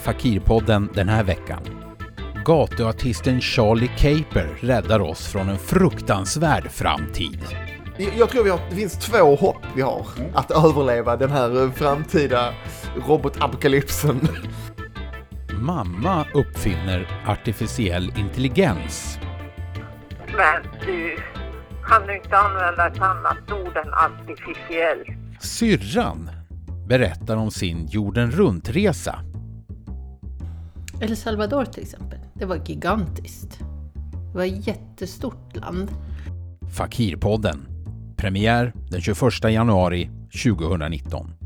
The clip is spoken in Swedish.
Fakirpodden den här veckan. Gatuartisten Charlie Caper räddar oss från en fruktansvärd framtid. Jag tror vi har, det finns två hopp vi har att överleva den här eh, framtida robotapokalypsen. Mamma uppfinner artificiell intelligens. Men du, kan du inte använda ett annat ord än artificiell? Syrran berättar om sin jorden runt-resa. El Salvador till exempel, det var gigantiskt. Det var ett jättestort land. Fakirpodden. Premiär den 21 januari 2019.